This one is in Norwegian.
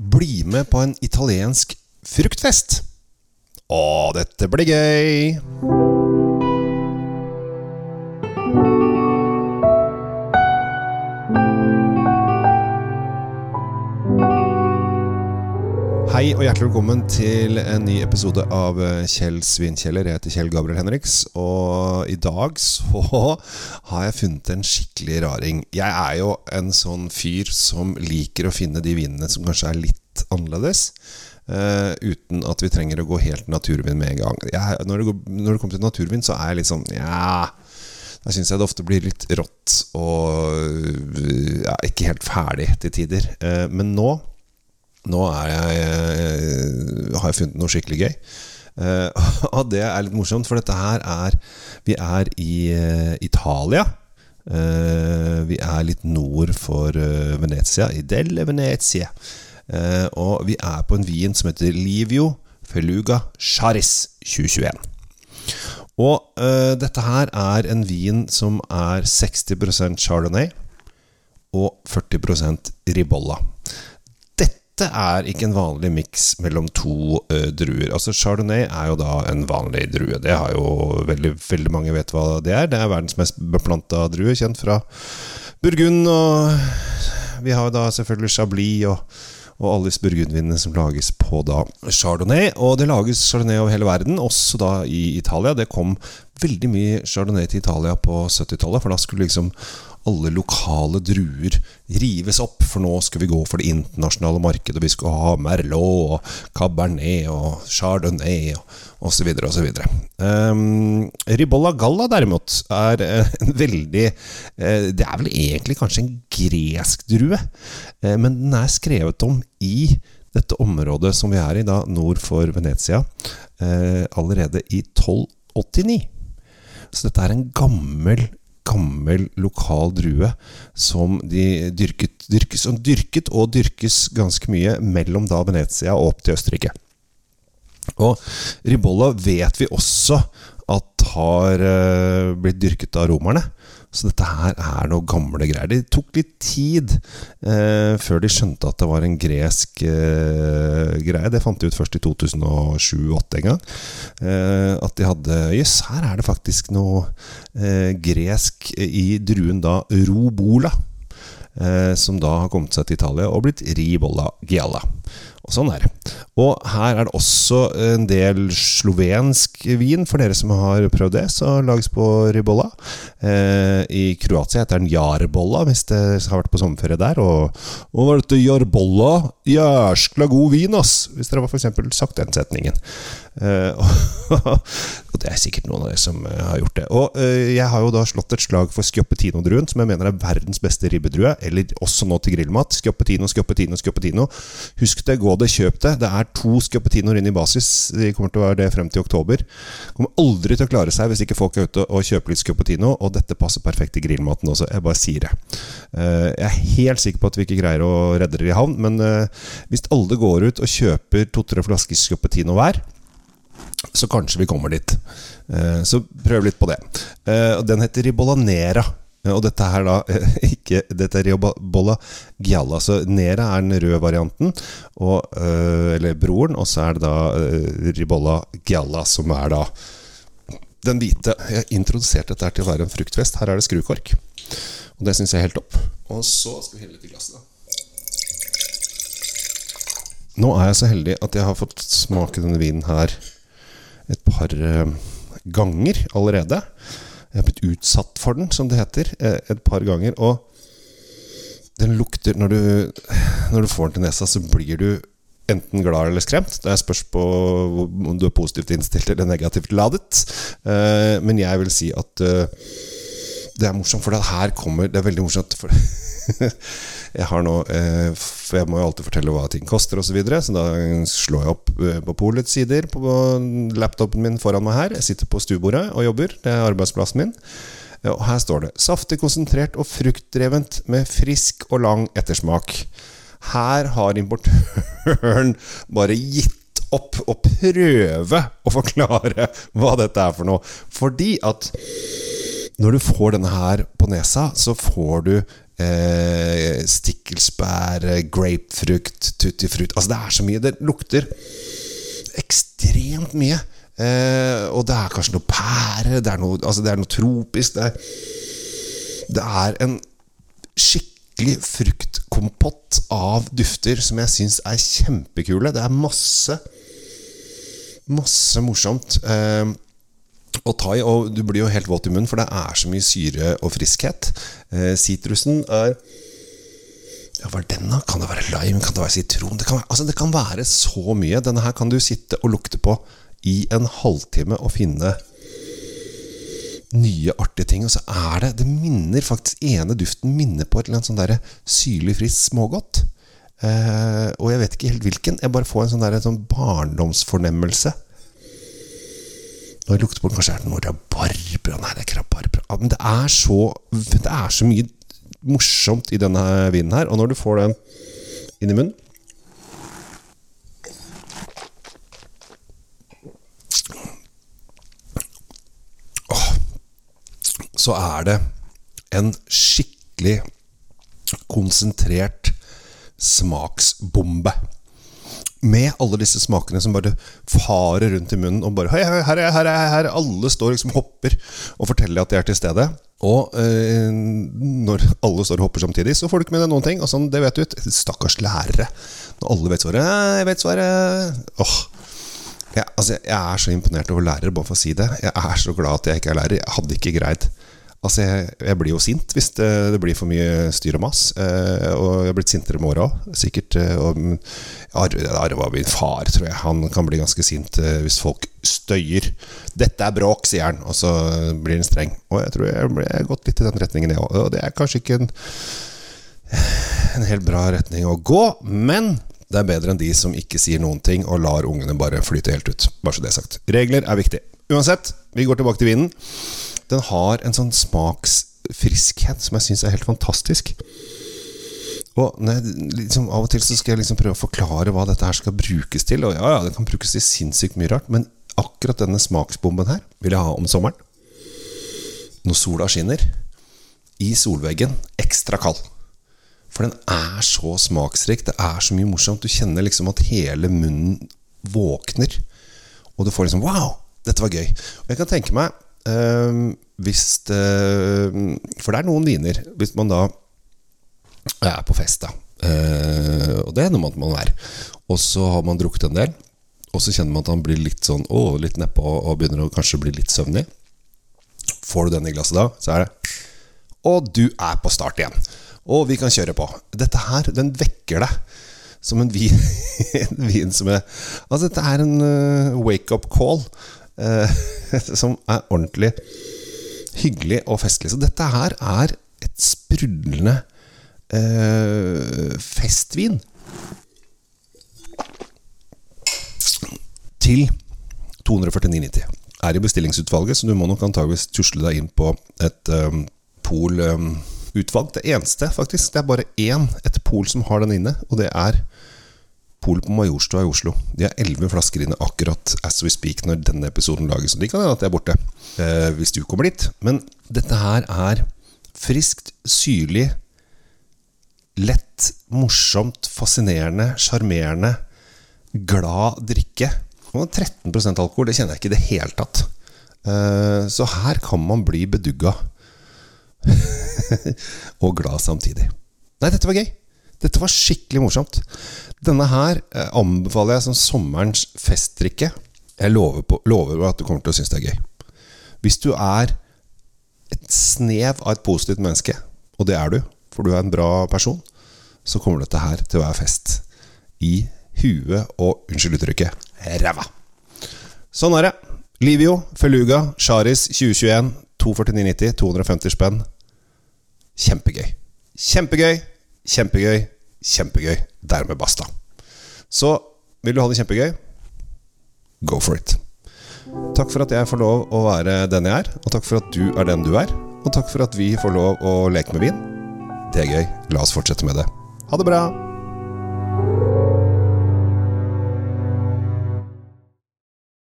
bli med på en italiensk fruktfest. Å, dette blir gøy! Hei og hjertelig velkommen til en ny episode av eh, Kjell Svinkjeller. Jeg heter Kjell Gabriel Henriks, og i dag så har jeg funnet en skikkelig raring. Jeg er jo en sånn fyr som liker å finne de vinene som kanskje er litt annerledes. Uh, uten at vi trenger å gå helt naturvin med en gang. Jeg, når, det går, når det kommer til naturvin, så er jeg litt sånn Ja da syns jeg det ofte blir litt rått og ja, ikke helt ferdig til tider. Eh, men nå nå jeg, eh, har jeg funnet noe skikkelig gøy. Uh, og det er litt morsomt, for dette her er Vi er i uh, Italia. Uh, vi er litt nord for Venezia, i Delle Venezia. Og vi er på en vin som heter Livio Feluga Charis 2021. Og dette her er en vin som er 60% chardonnay og 40% ribolla. Dette er ikke en vanlig miks mellom to eh, druer. Altså Chardonnay er jo da en vanlig drue. Det har jo veldig, veldig mange vet hva det er. Det er verdens mest beplanta drue, kjent fra Burgund. Og vi har jo da selvfølgelig Chablis og, og alle disse burgundvinene som lages på da chardonnay. Og det lages chardonnay over hele verden, også da i Italia. Det kom veldig mye chardonnay til Italia på 70-tallet, for da skulle liksom alle lokale druer rives opp, for nå skal vi gå for det internasjonale markedet. Vi skal ha Merlot og Cabernet og Chardonnay og osv. osv. Um, Ribolla Galla derimot er eh, en veldig eh, Det er vel egentlig kanskje en gresk drue, eh, men den er skrevet om i dette området som vi er i, da nord for Venezia, allerede i 1289. Så dette er en gammel gammel lokal drue som de dyrket, dyrkes, som dyrket og dyrkes ganske mye mellom da Venezia og opp til Østerrike. Og Ribolla vet vi også at har eh, blitt dyrket av romerne. Så dette her er noe gamle greier. Det tok litt tid eh, før de skjønte at det var en gresk eh, greie. Det fant de ut først i 2007-2008 en gang. Eh, at de hadde Jøss, her er det faktisk noe eh, gresk i druen da Robola. Eh, som da har kommet seg til Italia og blitt Ribolla Gialla. Og sånn er det. Og her er det også en del slovensk vin, for dere som har prøvd det. Så lages på Ribolla. Eh, I Kroatia heter den Jarbolla, hvis dere har vært på sommerferie der. Og, og var dette Jarbolla? Jærskla god vin, ass! Hvis dere har for eksempel sagt den setningen. Eh, og det er sikkert noen av dere som eh, har gjort det. Og eh, jeg har jo da slått et slag for Scioppettino-druen, som jeg mener er verdens beste ribbedrue. Eller også nå til grillmat. Skioppetino, skioppetino, skioppetino. Husk det, gå det, kjøp det. Det er to skioppetinoer inn i basis. De kommer til å være det frem til oktober. Kommer aldri til å klare seg hvis ikke folk er ute og kjøper litt skioppetino. Og dette passer perfekt til grillmaten også. Jeg bare sier det. Eh, jeg er helt sikker på at vi ikke greier å redde det i havn, men hvis alle går ut og kjøper to-tre flasker skioppetino hver så kanskje vi kommer dit. Eh, Så prøv litt på det. Eh, Den heter Ribolla Nera. Eh, Og dette her da ikke Dette er Ribolla Gialla. Så Nera er den røde varianten, og, eller broren. Og så er det da Ribolla Gialla, som er da den hvite. Jeg har introdusert dette til å være en fruktfest. Her er det skrukork. Og det syns jeg er helt topp. Og så skal vi helle litt i glasset, da. Nå er jeg så heldig at jeg har fått smake denne vinen her par eh, ganger allerede. Jeg har blitt utsatt for den, som det heter, eh, et par ganger. Og den lukter Når du, når du får den til nesa, så blir du enten glad eller skremt. Det spørs på om du er positivt innstilt eller negativt ladet. Eh, Men jeg vil si at det er morsomt, for det her kommer Det er veldig morsomt. For jeg har nå eh, For jeg må jo alltid fortelle hva ting koster osv. Så, videre, så da slår jeg opp eh, på Polets sider på laptopen min foran meg her. Jeg sitter på stuebordet og jobber. Det er arbeidsplassen min. Og her står det 'saftig, konsentrert og fruktdrevent med frisk og lang ettersmak'. Her har importøren bare gitt opp å prøve å forklare hva dette er for noe. Fordi at når du får denne her på nesa, så får du eh, stikkelsbær, grapefrukt, tuttifrukt Altså, det er så mye. Det lukter ekstremt mye. Eh, og det er kanskje noe pære, det er noe, altså det er noe tropisk. Det er, det er en skikkelig fruktkompott av dufter som jeg syns er kjempekule. Det er masse Masse morsomt eh, å ta i. Og du blir jo helt våt i munnen, for det er så mye syre og friskhet. Eh, er ja, Hva er den, da? Kan det være lime? Kan det være sitron? Det kan være, altså, det kan være så mye. Denne her kan du sitte og lukte på i en halvtime og finne nye, artige ting. Og så er det Det minner faktisk ene duften minner på et eller annet sånn der syrlig, friskt smågodt. Eh, og jeg vet ikke helt hvilken. Jeg bare får en sånn, der, sånn barndomsfornemmelse. Jeg lukter på Kanskje noe rabarbra? Nei, det er ikke. Men det er så Det er så mye morsomt i denne vinen her. Og når du får den inn i munnen Så er det en skikkelig konsentrert smaksbombe. Med alle disse smakene som bare farer rundt i munnen og bare Hei, hei, her er jeg, her er her Alle står liksom hopper og forteller at de er til stede. Og øh, når alle står og hopper samtidig, så får du ikke med deg noen ting. Og sånn, det vet du. Stakkars lærere. Når alle vet svaret. Jeg vet svaret. Åh. Jeg, altså, jeg er så imponert over lærere, bare for å si det. Jeg er så glad at jeg ikke er lærer. Jeg hadde ikke greid Altså, jeg, jeg, blir jo sint hvis det, det, blir for mye styr og mas. Eh, og jeg har blitt sintere med åra òg, sikkert. Eh, og arva min far, tror jeg. Han kan bli ganske sint eh, hvis folk støyer. 'Dette er bråk', sier han, og så blir han streng. Og jeg tror jeg har gått litt i den retningen, jeg òg. Og det er kanskje ikke en, en helt bra retning å gå, men det er bedre enn de som ikke sier noen ting og lar ungene bare flyte helt ut. Bare så det er sagt. Regler er viktig. Uansett, vi går tilbake til vinen. Den har en sånn smaksfriskhet som jeg syns er helt fantastisk. Og jeg, liksom, Av og til så skal jeg liksom prøve å forklare hva dette her skal brukes til. Og ja, ja, det kan brukes til sinnssykt mye rart, men akkurat denne smaksbomben her vil jeg ha om sommeren. Når sola skinner. I solveggen. Ekstra kald. For den er så smaksrik. Det er så mye morsomt. Du kjenner liksom at hele munnen våkner. Og du får liksom Wow! Dette var gøy. Og jeg kan tenke meg hvis det, For det er noen viner Hvis man da er på fest, da. Uh, og det er noe man er. Og så har man drukket en del, og så kjenner man at han blir litt sånn Å, litt nedpå og begynner å kanskje bli litt søvnig. Får du den i glasset da, så er det Og du er på start igjen. Og vi kan kjøre på. Dette her, den vekker deg som en vin, en vin som er Altså, dette er en uh, wake-up call Eh, som er ordentlig hyggelig og festlig. Så dette her er et sprudlende eh, festvin. Til 249,90. Er i bestillingsutvalget, så du må nok antageligvis tusle deg inn på et um, Pol-utvalg. Um, det eneste, faktisk. Det er bare én, et Pol som har den inne, og det er Polet på Majorstua i Oslo. De har elleve flasker inne akkurat as we speak når denne episoden lages. Og de kan hende at de er borte eh, hvis du kommer dit. Men dette her er friskt, syrlig, lett, morsomt, fascinerende, sjarmerende, glad drikke. Og 13% alkohol, det kjenner jeg ikke i det hele tatt. Eh, så her kan man bli bedugga. og glad samtidig. Nei, dette var gøy. Dette var skikkelig morsomt. Denne her eh, anbefaler jeg som sommerens festdrikke. Jeg lover, på, lover at du kommer til å synes det er gøy. Hvis du er et snev av et positivt menneske, og det er du, for du er en bra person, så kommer dette her til å være fest. I huet og, unnskyld uttrykket, ræva. Sånn er det. Livio, Feluga, Charis 2021, 249,90, 250 spenn. Kjempegøy. Kjempegøy. Kjempegøy. Kjempegøy. Dermed basta. Så vil du ha det kjempegøy, go for it. Takk for at jeg får lov å være den jeg er, og takk for at du er den du er. Og takk for at vi får lov å leke med vin. Det er gøy. La oss fortsette med det. Ha det bra.